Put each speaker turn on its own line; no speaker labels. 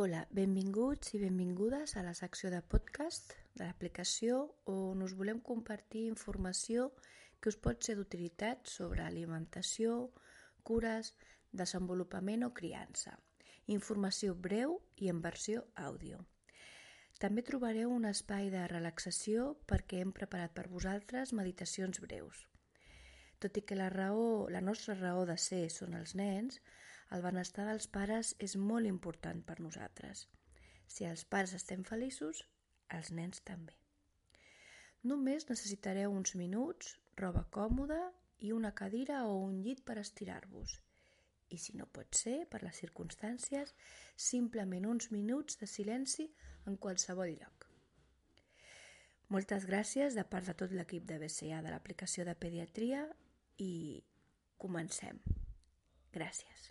Hola, benvinguts i benvingudes a la secció de podcast de l'aplicació on us volem compartir informació que us pot ser d'utilitat sobre alimentació, cures, desenvolupament o criança. Informació breu i en versió àudio. També trobareu un espai de relaxació perquè hem preparat per vosaltres meditacions breus. Tot i que la raó, la nostra raó de ser són els nens, el benestar dels pares és molt important per nosaltres. Si els pares estem feliços, els nens també. Només necessitareu uns minuts, roba còmoda i una cadira o un llit per estirar-vos. I si no pot ser, per les circumstàncies, simplement uns minuts de silenci en qualsevol lloc. Moltes gràcies de part de tot l'equip de BCA de l'aplicació de pediatria i comencem. Gràcies.